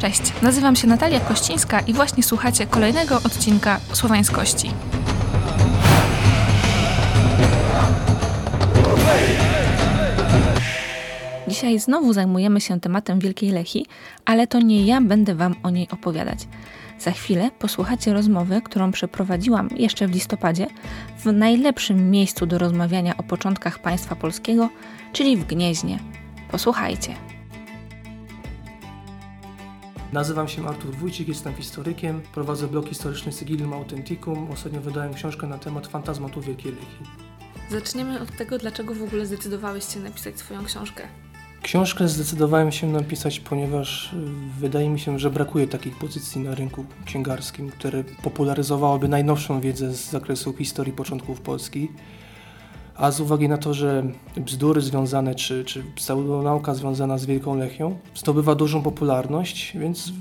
Cześć, nazywam się Natalia Kościńska i właśnie słuchacie kolejnego odcinka Słowańskości. Dzisiaj znowu zajmujemy się tematem Wielkiej Lechi, ale to nie ja będę Wam o niej opowiadać. Za chwilę posłuchacie rozmowy, którą przeprowadziłam jeszcze w listopadzie w najlepszym miejscu do rozmawiania o początkach państwa polskiego, czyli w Gnieźnie. Posłuchajcie. Nazywam się Artur Wójcik, jestem historykiem, prowadzę blog historyczny Sigillum Authenticum. Ostatnio wydałem książkę na temat fantazmatu Wielkiej Lechi. Zaczniemy od tego, dlaczego w ogóle zdecydowałeś się napisać swoją książkę. Książkę zdecydowałem się napisać, ponieważ y, wydaje mi się, że brakuje takich pozycji na rynku księgarskim, które popularyzowałyby najnowszą wiedzę z zakresu historii początków Polski. A z uwagi na to, że bzdury związane, czy, czy pseudonauka związana z Wielką Lechią zdobywa dużą popularność, więc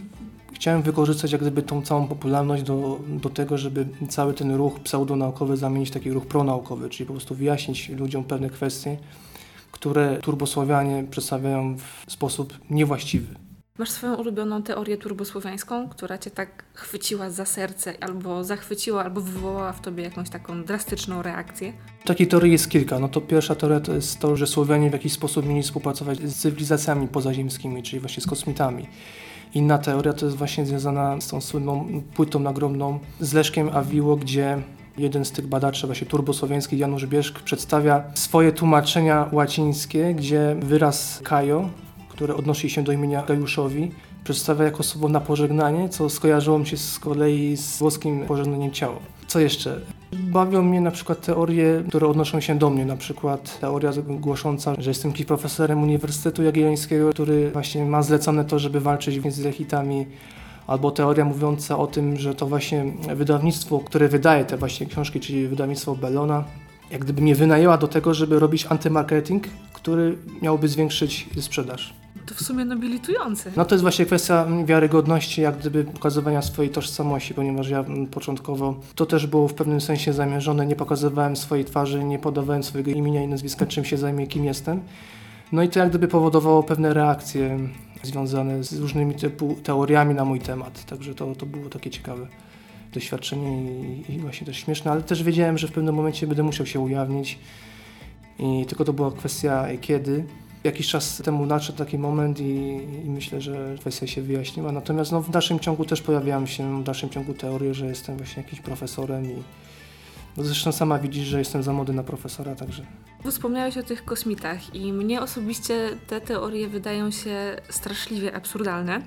chciałem wykorzystać jak gdyby tą całą popularność do, do tego, żeby cały ten ruch pseudonaukowy zamienić w taki ruch pronaukowy, czyli po prostu wyjaśnić ludziom pewne kwestie, które turbosławianie przedstawiają w sposób niewłaściwy. Masz swoją ulubioną teorię turbosłowiańską, która cię tak chwyciła za serce, albo zachwyciła, albo wywołała w tobie jakąś taką drastyczną reakcję? Takich teorii jest kilka. No to pierwsza teoria to jest to, że Słowianie w jakiś sposób mieli współpracować z cywilizacjami pozaziemskimi, czyli właśnie z kosmitami. Inna teoria to jest właśnie związana z tą słynną płytą nagrobną z Leszkiem Awiło, gdzie jeden z tych badaczy właśnie turbosłowiański, Janusz Bierzk, przedstawia swoje tłumaczenia łacińskie, gdzie wyraz Kajo, który odnosi się do imienia Gajuszowi, przedstawia jako słowo na pożegnanie, co skojarzyło mi się z kolei z włoskim pożegnaniem ciała. Co jeszcze? Bawią mnie na przykład teorie, które odnoszą się do mnie, na przykład teoria głosząca, że jestem kimś profesorem Uniwersytetu Jagiellońskiego, który właśnie ma zlecone to, żeby walczyć z lechitami, albo teoria mówiąca o tym, że to właśnie wydawnictwo, które wydaje te właśnie książki, czyli wydawnictwo Bellona, jak gdyby mnie wynajęła do tego, żeby robić antymarketing, który miałby zwiększyć sprzedaż. To w sumie nobilitujące. No to jest właśnie kwestia wiarygodności, jak gdyby pokazywania swojej tożsamości, ponieważ ja początkowo to też było w pewnym sensie zamierzone, nie pokazywałem swojej twarzy, nie podawałem swojego imienia i nazwiska, czym się zajmuję, kim jestem. No i to jak gdyby powodowało pewne reakcje związane z różnymi typu teoriami na mój temat, także to, to było takie ciekawe doświadczenie i, i właśnie też śmieszne, ale też wiedziałem, że w pewnym momencie będę musiał się ujawnić i tylko to była kwestia kiedy. Jakiś czas temu nadszedł taki moment i, i myślę, że kwestia się wyjaśniła. Natomiast no, w dalszym ciągu też pojawiają się w dalszym ciągu teorie, że jestem właśnie jakimś profesorem i no zresztą sama widzisz, że jestem za młody na profesora, także. Wspomniałeś o tych kosmitach i mnie osobiście te teorie wydają się straszliwie absurdalne.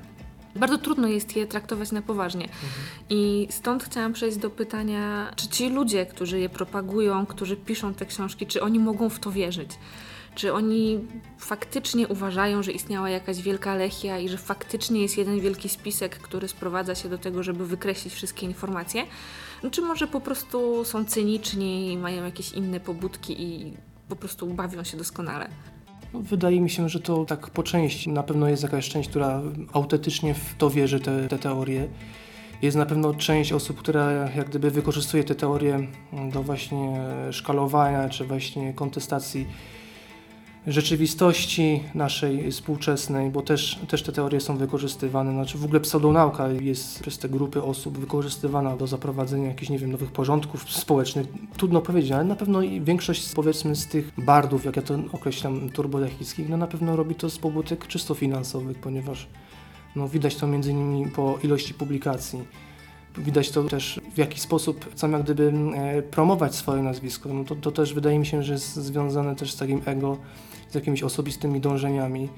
Bardzo trudno jest je traktować na poważnie. Mhm. I stąd chciałam przejść do pytania, czy ci ludzie, którzy je propagują, którzy piszą te książki, czy oni mogą w to wierzyć? Czy oni faktycznie uważają, że istniała jakaś wielka lechia i że faktycznie jest jeden wielki spisek, który sprowadza się do tego, żeby wykreślić wszystkie informacje? No, czy może po prostu są cyniczni i mają jakieś inne pobudki i po prostu bawią się doskonale? No, wydaje mi się, że to tak po części. Na pewno jest jakaś część, która autentycznie w to wierzy, te, te teorie. Jest na pewno część osób, która jak gdyby wykorzystuje te teorie do właśnie szkalowania, czy właśnie kontestacji rzeczywistości naszej współczesnej, bo też, też te teorie są wykorzystywane. Znaczy w ogóle pseudonauka jest przez te grupy osób wykorzystywana do zaprowadzenia jakichś, nie wiem, nowych porządków społecznych. Trudno powiedzieć, ale na pewno większość, powiedzmy, z tych bardów, jak ja to określam, turbolechickich, no na pewno robi to z pobudek czysto finansowych, ponieważ no, widać to między innymi po ilości publikacji. Widać to też w jaki sposób chcą jak gdyby e, promować swoje nazwisko. No to, to też wydaje mi się, że jest związane też z takim ego, z jakimiś osobistymi dążeniami.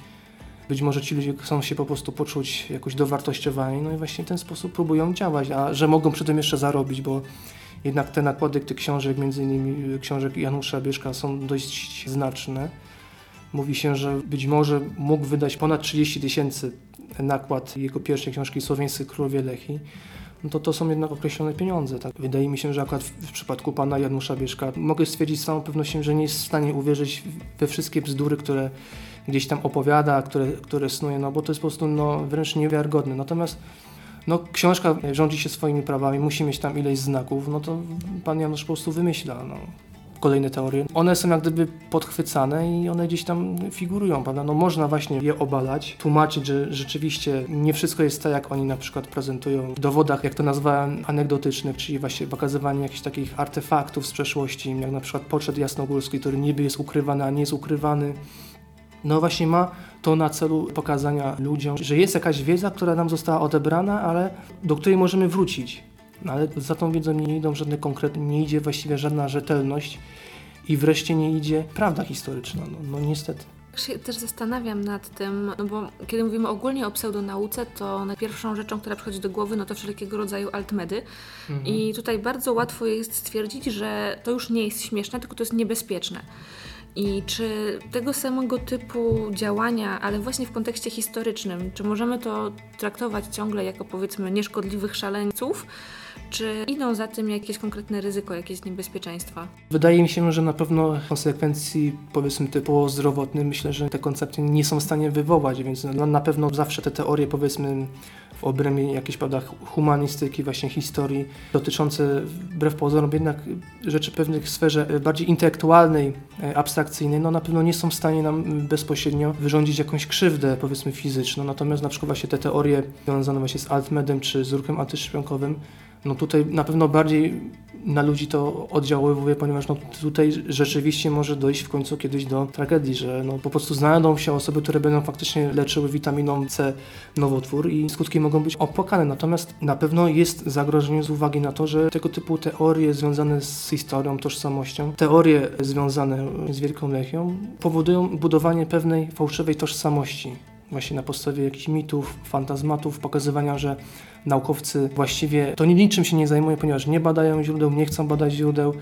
Być może ci ludzie chcą się po prostu poczuć jakoś dowartościowani, no i właśnie w ten sposób próbują działać, a że mogą przy tym jeszcze zarobić, bo jednak te nakłady tych książek, między innymi książek Janusza Bieszka są dość znaczne. Mówi się, że być może mógł wydać ponad 30 tysięcy nakład jego pierwszej książki Słowiańscy Królowie Lechi no to to są jednak określone pieniądze. Tak? Wydaje mi się, że akurat w przypadku pana Janusza Bieszka mogę stwierdzić z całą pewnością, że nie jest w stanie uwierzyć we wszystkie bzdury, które gdzieś tam opowiada, które, które snuje, no bo to jest po prostu no, wręcz niewiarygodne. Natomiast no, książka rządzi się swoimi prawami, musi mieć tam ileś znaków, no to pan Janusz po prostu wymyśla. No. Kolejne teorie. One są jak gdyby podchwycane i one gdzieś tam figurują, prawda? No można właśnie je obalać, tłumaczyć, że rzeczywiście nie wszystko jest tak, jak oni na przykład prezentują w dowodach, jak to nazwałem, anegdotycznych, czyli właśnie pokazywanie jakichś takich artefaktów z przeszłości, jak na przykład poczet jasnogórski, który niby jest ukrywany, a nie jest ukrywany. No właśnie ma to na celu pokazania ludziom, że jest jakaś wiedza, która nam została odebrana, ale do której możemy wrócić. No ale za tą wiedzą nie idą żadne konkretne, nie idzie właściwie żadna rzetelność i wreszcie nie idzie prawda historyczna. No, no niestety. się też zastanawiam nad tym, no bo kiedy mówimy ogólnie o pseudonauce, to pierwszą rzeczą, która przychodzi do głowy, no to wszelkiego rodzaju altmedy. Mhm. I tutaj bardzo łatwo jest stwierdzić, że to już nie jest śmieszne, tylko to jest niebezpieczne. I czy tego samego typu działania, ale właśnie w kontekście historycznym, czy możemy to traktować ciągle jako powiedzmy nieszkodliwych szaleńców, czy idą za tym jakieś konkretne ryzyko, jakieś niebezpieczeństwa? Wydaje mi się, że na pewno konsekwencji powiedzmy typu zdrowotnym myślę, że te koncepcje nie są w stanie wywołać, więc na pewno zawsze te teorie powiedzmy w obrębie jakiejś prawda, humanistyki, właśnie historii, dotyczące wbrew pozorom jednak rzeczy pewnych w sferze bardziej intelektualnej, e, abstrakcyjnej, no na pewno nie są w stanie nam bezpośrednio wyrządzić jakąś krzywdę, powiedzmy fizyczną. Natomiast na przykład właśnie te teorie związane właśnie z altmedem czy z ruchem antyszczepionkowym, no tutaj na pewno bardziej na ludzi to oddziaływuje, ponieważ no tutaj rzeczywiście może dojść w końcu kiedyś do tragedii, że no po prostu znajdą się osoby, które będą faktycznie leczyły witaminą C nowotwór i skutki mogą być opłakane. Natomiast na pewno jest zagrożenie z uwagi na to, że tego typu teorie związane z historią, tożsamością, teorie związane z Wielką Lechią powodują budowanie pewnej fałszywej tożsamości właśnie na podstawie jakichś mitów, fantazmatów, pokazywania, że naukowcy właściwie to niczym się nie zajmują, ponieważ nie badają źródeł, nie chcą badać źródeł,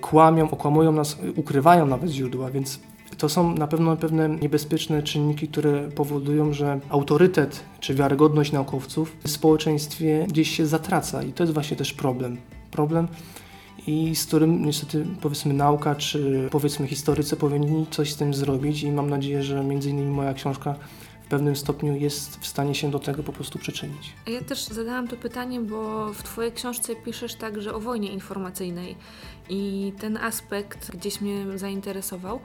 kłamią, okłamują nas, ukrywają nawet źródła, więc to są na pewno pewne niebezpieczne czynniki, które powodują, że autorytet czy wiarygodność naukowców w społeczeństwie gdzieś się zatraca i to jest właśnie też problem. Problem i z którym niestety powiedzmy nauka czy powiedzmy historycy powinni coś z tym zrobić i mam nadzieję, że między innymi moja książka w pewnym stopniu jest w stanie się do tego po prostu przyczynić. Ja też zadałam to pytanie, bo w Twojej książce piszesz także o wojnie informacyjnej i ten aspekt gdzieś mnie zainteresował.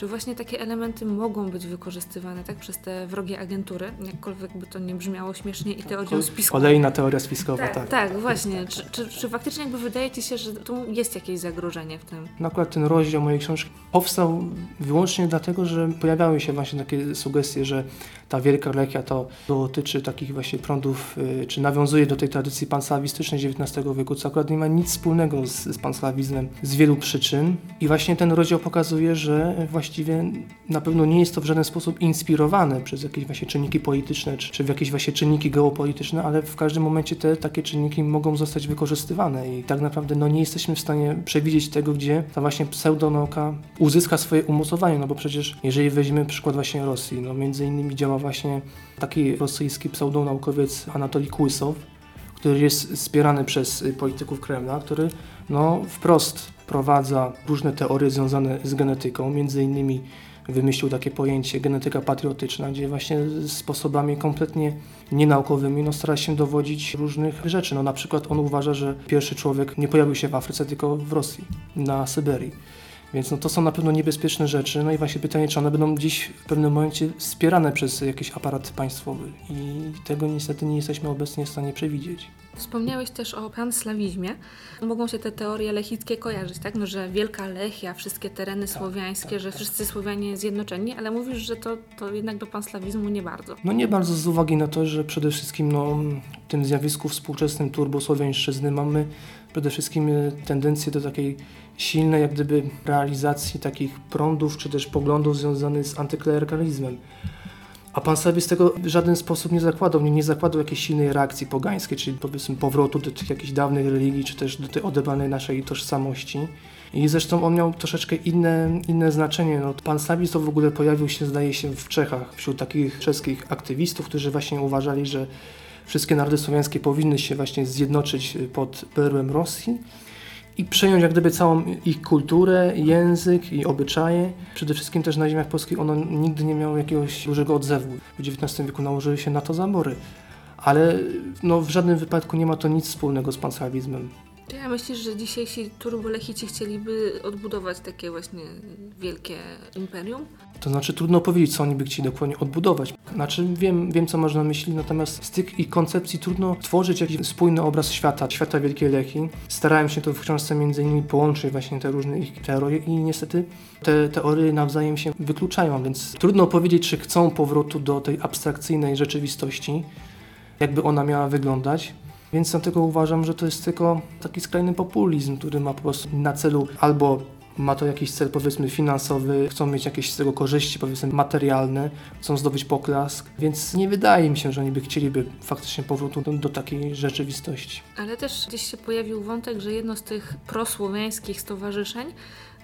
Czy właśnie takie elementy mogą być wykorzystywane tak przez te wrogie agentury, jakkolwiek by to nie brzmiało śmiesznie i teorią spiskową? Kolejna teoria spiskowa, tak. Tak, tak właśnie. Czy, czy, czy, faktycznie jakby wydaje Ci się, że tu jest jakieś zagrożenie w tym? No akurat ten rozdział mojej książki powstał wyłącznie dlatego, że pojawiały się właśnie takie sugestie, że ta wielka lechia to dotyczy takich właśnie prądów, y, czy nawiązuje do tej tradycji panslawistycznej XIX wieku, co akurat nie ma nic wspólnego z, z panslawizmem z wielu przyczyn. I właśnie ten rozdział pokazuje, że właściwie na pewno nie jest to w żaden sposób inspirowane przez jakieś właśnie czynniki polityczne, czy, czy jakieś właśnie czynniki geopolityczne, ale w każdym momencie te takie czynniki mogą zostać wykorzystywane i tak naprawdę no, nie jesteśmy w stanie przewidzieć tego, gdzie ta właśnie pseudonauka uzyska swoje umocowanie, no bo przecież jeżeli weźmiemy przykład właśnie Rosji, no między innymi działa właśnie taki rosyjski pseudonaukowiec Anatolij Kłysow, który jest wspierany przez polityków Kremla, który no, wprost wprowadza różne teorie związane z genetyką, między innymi wymyślił takie pojęcie genetyka patriotyczna, gdzie właśnie sposobami kompletnie nienaukowymi no, stara się dowodzić różnych rzeczy. No, na przykład on uważa, że pierwszy człowiek nie pojawił się w Afryce, tylko w Rosji, na Syberii. Więc no, to są na pewno niebezpieczne rzeczy. No i właśnie pytanie, czy one będą gdzieś w pewnym momencie wspierane przez jakiś aparat państwowy. I tego niestety nie jesteśmy obecnie w stanie przewidzieć. Wspomniałeś też o panslawizmie. Mogą się te teorie lechickie kojarzyć, tak? No, że Wielka Lechia, wszystkie tereny tak, słowiańskie, tak, że tak. wszyscy Słowianie zjednoczeni, ale mówisz, że to, to jednak do panslawizmu nie bardzo. No nie bardzo z uwagi na to, że przede wszystkim no, w tym zjawisku współczesnym turbosłowiańszczyzny mamy przede wszystkim e, tendencję do takiej silnej jak gdyby realizacji takich prądów czy też poglądów związanych z antyklerykalizmem. A pan sobie z tego w żaden sposób nie zakładał, nie, nie zakładał jakiejś silnej reakcji pogańskiej, czyli powiedzmy powrotu do tych jakichś dawnych religii, czy też do tej odebranej naszej tożsamości. I zresztą on miał troszeczkę inne, inne znaczenie. No, pan Slawis to w ogóle pojawił się, zdaje się, w Czechach, wśród takich czeskich aktywistów, którzy właśnie uważali, że wszystkie narody słowiańskie powinny się właśnie zjednoczyć pod perłem Rosji i przejąć jak gdyby całą ich kulturę, język i obyczaje. Przede wszystkim też na ziemiach polskich ono nigdy nie miało jakiegoś dużego odzewu. W XIX wieku nałożyły się na to zabory. Ale no, w żadnym wypadku nie ma to nic wspólnego z panslawizmem. Ja myślisz, że dzisiejsi turbolechici chcieliby odbudować takie właśnie wielkie imperium? To znaczy trudno powiedzieć, co oni by chcieli dokładnie odbudować. Znaczy wiem, wiem co można myśleć, natomiast z tych ich koncepcji trudno tworzyć jakiś spójny obraz świata, świata Wielkiej Lechi. Starałem się to w książce między innymi połączyć właśnie te różne ich teorie i niestety te teorie nawzajem się wykluczają, więc trudno powiedzieć, czy chcą powrotu do tej abstrakcyjnej rzeczywistości, jakby ona miała wyglądać. Więc dlatego uważam, że to jest tylko taki skrajny populizm, który ma po prostu na celu albo ma to jakiś cel powiedzmy finansowy, chcą mieć jakieś z tego korzyści powiedzmy materialne, chcą zdobyć poklask, więc nie wydaje mi się, że oni by chcieliby faktycznie powrotu do, do takiej rzeczywistości. Ale też gdzieś się pojawił wątek, że jedno z tych prosłowiańskich stowarzyszeń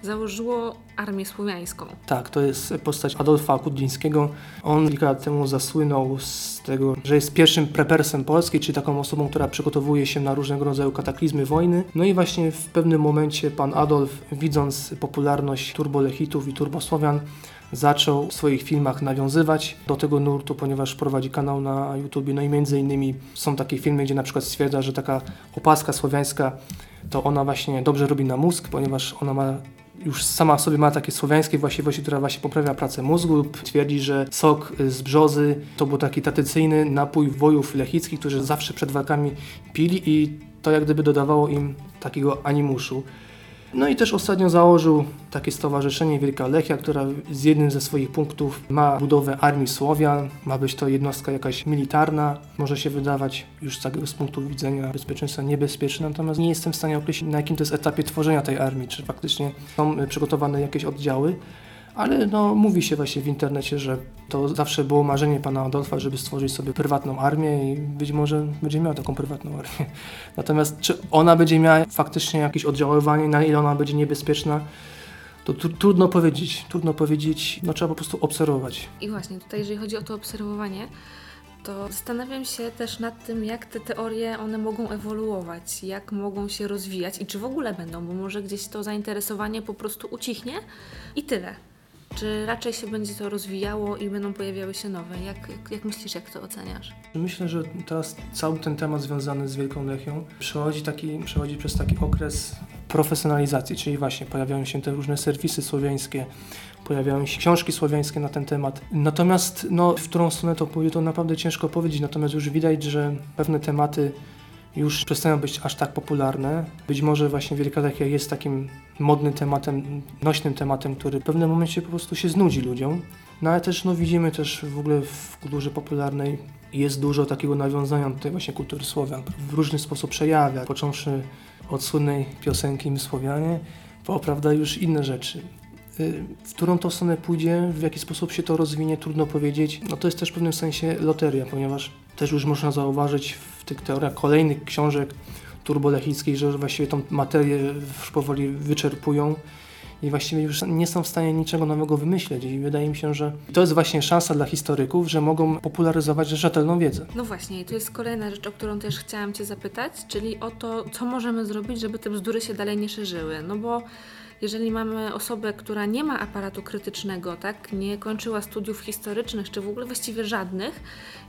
założyło Armię Słowiańską. Tak, to jest postać Adolfa Kudlińskiego. On kilka lat temu zasłynął z tego, że jest pierwszym prepersem Polski, czyli taką osobą, która przygotowuje się na różnego rodzaju kataklizmy wojny. No i właśnie w pewnym momencie pan Adolf, widząc popularność turbolechitów i turbosłowian, zaczął w swoich filmach nawiązywać do tego nurtu, ponieważ prowadzi kanał na YouTube. No i między innymi są takie filmy, gdzie na przykład stwierdza, że taka opaska słowiańska to ona właśnie dobrze robi na mózg, ponieważ ona ma już sama w sobie ma takie słowiańskie właściwości, która właśnie poprawia pracę mózgu. Twierdzi, że sok z brzozy to był taki tradycyjny napój wojów lechickich, którzy zawsze przed walkami pili i to jak gdyby dodawało im takiego animuszu. No i też ostatnio założył takie stowarzyszenie Wielka Lechia, która z jednym ze swoich punktów ma budowę Armii Słowian. Ma być to jednostka jakaś militarna. Może się wydawać już z takiego z punktu widzenia bezpieczeństwa niebezpieczne, natomiast nie jestem w stanie określić na jakim to jest etapie tworzenia tej armii, czy faktycznie są przygotowane jakieś oddziały ale no, mówi się właśnie w internecie, że to zawsze było marzenie pana Adolfa, żeby stworzyć sobie prywatną armię i być może będzie miał taką prywatną armię. Natomiast czy ona będzie miała faktycznie jakieś oddziaływanie, na ile ona będzie niebezpieczna, to trudno powiedzieć. Trudno powiedzieć, no trzeba po prostu obserwować. I właśnie tutaj, jeżeli chodzi o to obserwowanie, to zastanawiam się też nad tym, jak te teorie one mogą ewoluować, jak mogą się rozwijać i czy w ogóle będą, bo może gdzieś to zainteresowanie po prostu ucichnie i tyle. Czy raczej się będzie to rozwijało i będą pojawiały się nowe? Jak, jak, myślisz, jak to oceniasz? Myślę, że teraz cały ten temat związany z Wielką Lechią przechodzi, taki, przechodzi przez taki okres profesjonalizacji, czyli właśnie pojawiają się te różne serwisy słowiańskie, pojawiają się książki słowiańskie na ten temat. Natomiast no, w którą stronę to pójdzie, to naprawdę ciężko powiedzieć, natomiast już widać, że pewne tematy już przestają być aż tak popularne. Być może właśnie Wielka Lechia jest takim modnym tematem, nośnym tematem, który w pewnym momencie po prostu się znudzi ludziom. No ale też no, widzimy też w ogóle w kulturze popularnej jest dużo takiego nawiązania do tej właśnie kultury Słowian. W różny sposób przejawia, począwszy od słynnej piosenki My Słowianie, po prawda już inne rzeczy. Y, w którą to stronę pójdzie, w jaki sposób się to rozwinie, trudno powiedzieć. No to jest też w pewnym sensie loteria, ponieważ też już można zauważyć w tych teoriach kolejnych książek turbolechickich, że właściwie tą materię już powoli wyczerpują i właściwie już nie są w stanie niczego nowego wymyśleć. I wydaje mi się, że to jest właśnie szansa dla historyków, że mogą popularyzować rzetelną wiedzę. No właśnie, i to jest kolejna rzecz, o którą też chciałam Cię zapytać, czyli o to, co możemy zrobić, żeby te bzdury się dalej nie szerzyły. No bo jeżeli mamy osobę, która nie ma aparatu krytycznego, tak, nie kończyła studiów historycznych, czy w ogóle właściwie żadnych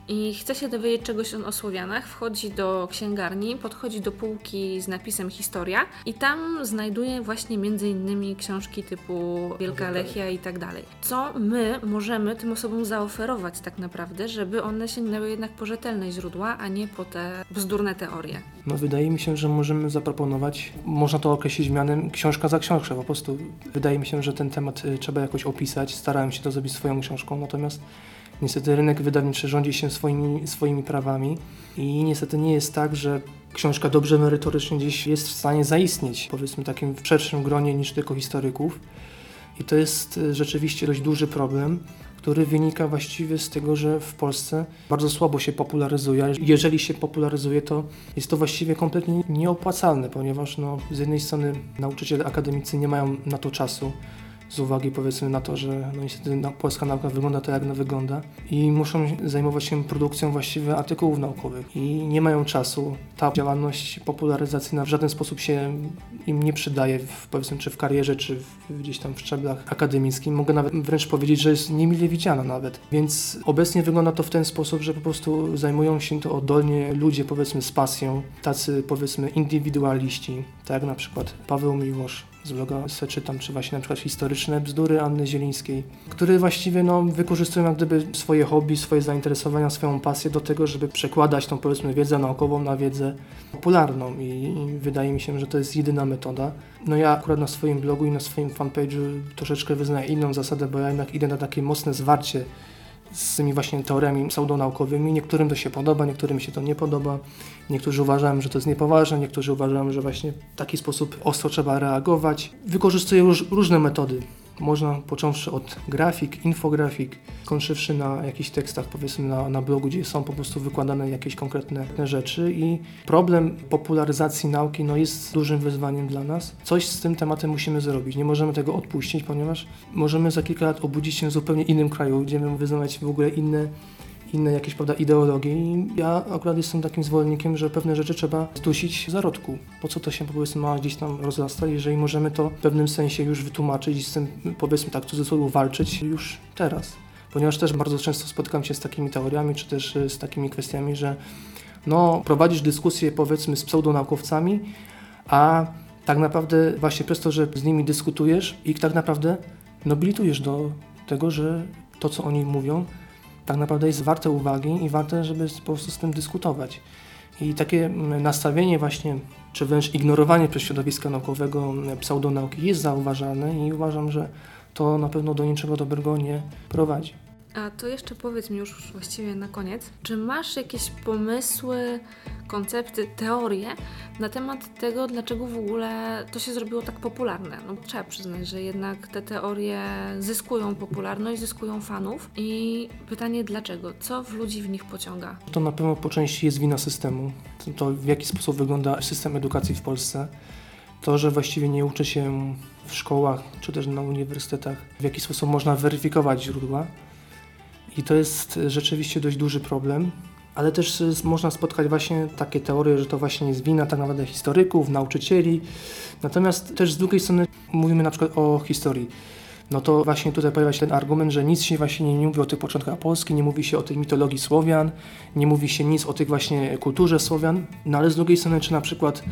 i chce się dowiedzieć czegoś o Słowianach, wchodzi do księgarni, podchodzi do półki z napisem historia i tam znajduje właśnie między innymi książki typu Wielka Lechia i tak dalej. Co my możemy tym osobom zaoferować tak naprawdę, żeby one sięgnęły jednak po rzetelne źródła, a nie po te bzdurne teorie? No wydaje mi się, że możemy zaproponować, można to określić mianem książka za książkę, po prostu wydaje mi się, że ten temat y, trzeba jakoś opisać, starałem się to zrobić swoją książką, natomiast Niestety rynek wydawniczy rządzi się swoimi, swoimi prawami i niestety nie jest tak, że książka dobrze merytorycznie gdzieś jest w stanie zaistnieć, powiedzmy takim w szerszym gronie niż tylko historyków. I to jest e, rzeczywiście dość duży problem, który wynika właściwie z tego, że w Polsce bardzo słabo się popularyzuje. Jeżeli się popularyzuje, to jest to właściwie kompletnie nieopłacalne, ponieważ no, z jednej strony nauczyciele akademicy nie mają na to czasu, z uwagi powiedzmy na to, że no niestety na, polska nauka wygląda tak, jak ona wygląda i muszą zajmować się produkcją właściwie artykułów naukowych i nie mają czasu. Ta działalność popularyzacyjna w żaden sposób się im nie przydaje, w, powiedzmy, czy w karierze, czy w, gdzieś tam w szczeblach akademickich. Mogę nawet wręcz powiedzieć, że jest niemile widziana nawet. Więc obecnie wygląda to w ten sposób, że po prostu zajmują się to oddolnie ludzie, powiedzmy, z pasją, tacy, powiedzmy, indywidualiści, tak jak na przykład Paweł Miłosz, z bloga se czytam, czy właśnie na przykład historyczne bzdury Anny Zielińskiej, które właściwie no, wykorzystują jak gdyby swoje hobby, swoje zainteresowania, swoją pasję do tego, żeby przekładać tą powiedzmy wiedzę naukową na wiedzę popularną I, i wydaje mi się, że to jest jedyna metoda. No ja akurat na swoim blogu i na swoim fanpage'u troszeczkę wyznaję inną zasadę, bo ja jednak idę na takie mocne zwarcie z tymi właśnie teoriami pseudonaukowymi. Niektórym to się podoba, niektórym się to nie podoba. Niektórzy uważają, że to jest niepoważne, niektórzy uważają, że właśnie w taki sposób ostro trzeba reagować. Wykorzystuję róż, różne metody. Można począwszy od grafik, infografik, skończywszy na jakichś tekstach, powiedzmy na, na blogu, gdzie są po prostu wykładane jakieś konkretne rzeczy i problem popularyzacji nauki no, jest dużym wyzwaniem dla nas. Coś z tym tematem musimy zrobić. Nie możemy tego odpuścić, ponieważ możemy za kilka lat obudzić się w zupełnie innym kraju, będziemy wyznawać w ogóle inne inne jakieś prawda, ideologie i ja akurat jestem takim zwolennikiem, że pewne rzeczy trzeba zdusić w zarodku. Po co to się powiedzmy ma gdzieś tam rozrastać, jeżeli możemy to w pewnym sensie już wytłumaczyć i z tym powiedzmy tak cudzysłowie walczyć już teraz. Ponieważ też bardzo często spotykam się z takimi teoriami, czy też y, z takimi kwestiami, że no, prowadzisz dyskusję powiedzmy z pseudonaukowcami, a tak naprawdę właśnie przez to, że z nimi dyskutujesz, ich tak naprawdę nobilitujesz do tego, że to, co oni mówią, tak naprawdę jest warte uwagi i warte, żeby po prostu z tym dyskutować. I takie mm, nastawienie właśnie, czy wręcz ignorowanie przez środowiska naukowego mm, pseudonauki jest zauważalne i uważam, że to na pewno do niczego dobrego nie prowadzi. A to jeszcze powiedz mi już właściwie na koniec, czy masz jakieś pomysły, koncepty, teorie na temat tego, dlaczego w ogóle to się zrobiło tak popularne? No trzeba przyznać, że jednak te teorie zyskują popularność, zyskują fanów i pytanie dlaczego? Co w ludzi w nich pociąga? To na pewno po części jest wina systemu. To w jaki sposób wygląda system edukacji w Polsce. To, że właściwie nie uczy się w szkołach czy też na uniwersytetach, w jaki sposób można weryfikować źródła i to jest rzeczywiście dość duży problem. Ale też można spotkać właśnie takie teorie, że to właśnie jest wina tak naprawdę historyków, nauczycieli. Natomiast też z drugiej strony mówimy na przykład o historii. No to właśnie tutaj pojawia się ten argument, że nic się właśnie nie mówi o tych początkach Polski, nie mówi się o tej mitologii Słowian, nie mówi się nic o tych właśnie kulturze Słowian, no ale z drugiej strony, czy na przykład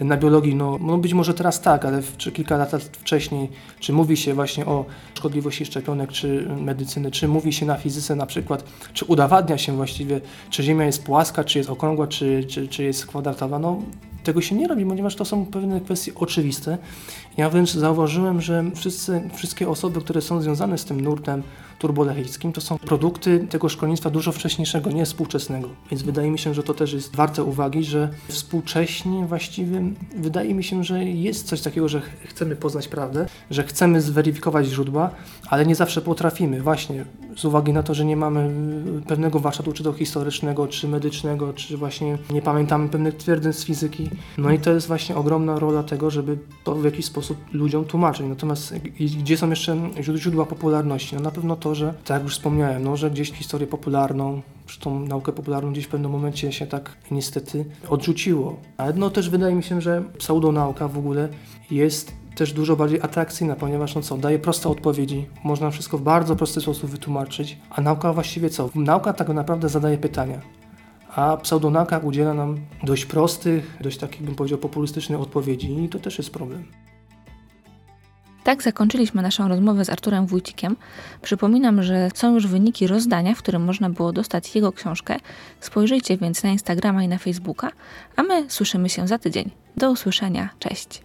na biologii, no, no być może teraz tak, ale czy kilka lat wcześniej, czy mówi się właśnie o szkodliwości szczepionek, czy medycyny, czy mówi się na fizyce na przykład, czy udowadnia się właściwie, czy Ziemia jest płaska, czy jest okrągła, czy, czy, czy jest kwadratowa, no tego się nie robi, ponieważ to są pewne kwestie oczywiste. Ja wręcz zauważyłem, że wszyscy, wszystkie osoby, które są związane z tym nurtem turbolechickim, to są produkty tego szkolnictwa dużo wcześniejszego, nie współczesnego. Więc wydaje mi się, że to też jest warte uwagi, że współcześnie właściwie wydaje mi się, że jest coś takiego, że chcemy poznać prawdę, że chcemy zweryfikować źródła, ale nie zawsze potrafimy. Właśnie z uwagi na to, że nie mamy pewnego warsztatu, czy to historycznego, czy medycznego, czy właśnie nie pamiętamy pewnych twierdzeń z fizyki. No i to jest właśnie ogromna rola tego, żeby to w jakiś sposób ludziom tłumaczyć. Natomiast gdzie są jeszcze źródła popularności? No na pewno to, że tak jak już wspomniałem, no, że gdzieś historię popularną, czy tą naukę popularną gdzieś w pewnym momencie się tak niestety odrzuciło. Ale no też wydaje mi się, że pseudonauka w ogóle jest też dużo bardziej atrakcyjna, ponieważ no co, daje proste odpowiedzi, można wszystko w bardzo prosty sposób wytłumaczyć, a nauka właściwie co? Nauka tak naprawdę zadaje pytania, a pseudonauka udziela nam dość prostych, dość takich bym powiedział populistycznych odpowiedzi i to też jest problem. Tak zakończyliśmy naszą rozmowę z Arturem Wójcikiem. Przypominam, że są już wyniki rozdania, w którym można było dostać jego książkę. Spojrzyjcie więc na Instagrama i na Facebooka, a my słyszymy się za tydzień. Do usłyszenia. Cześć.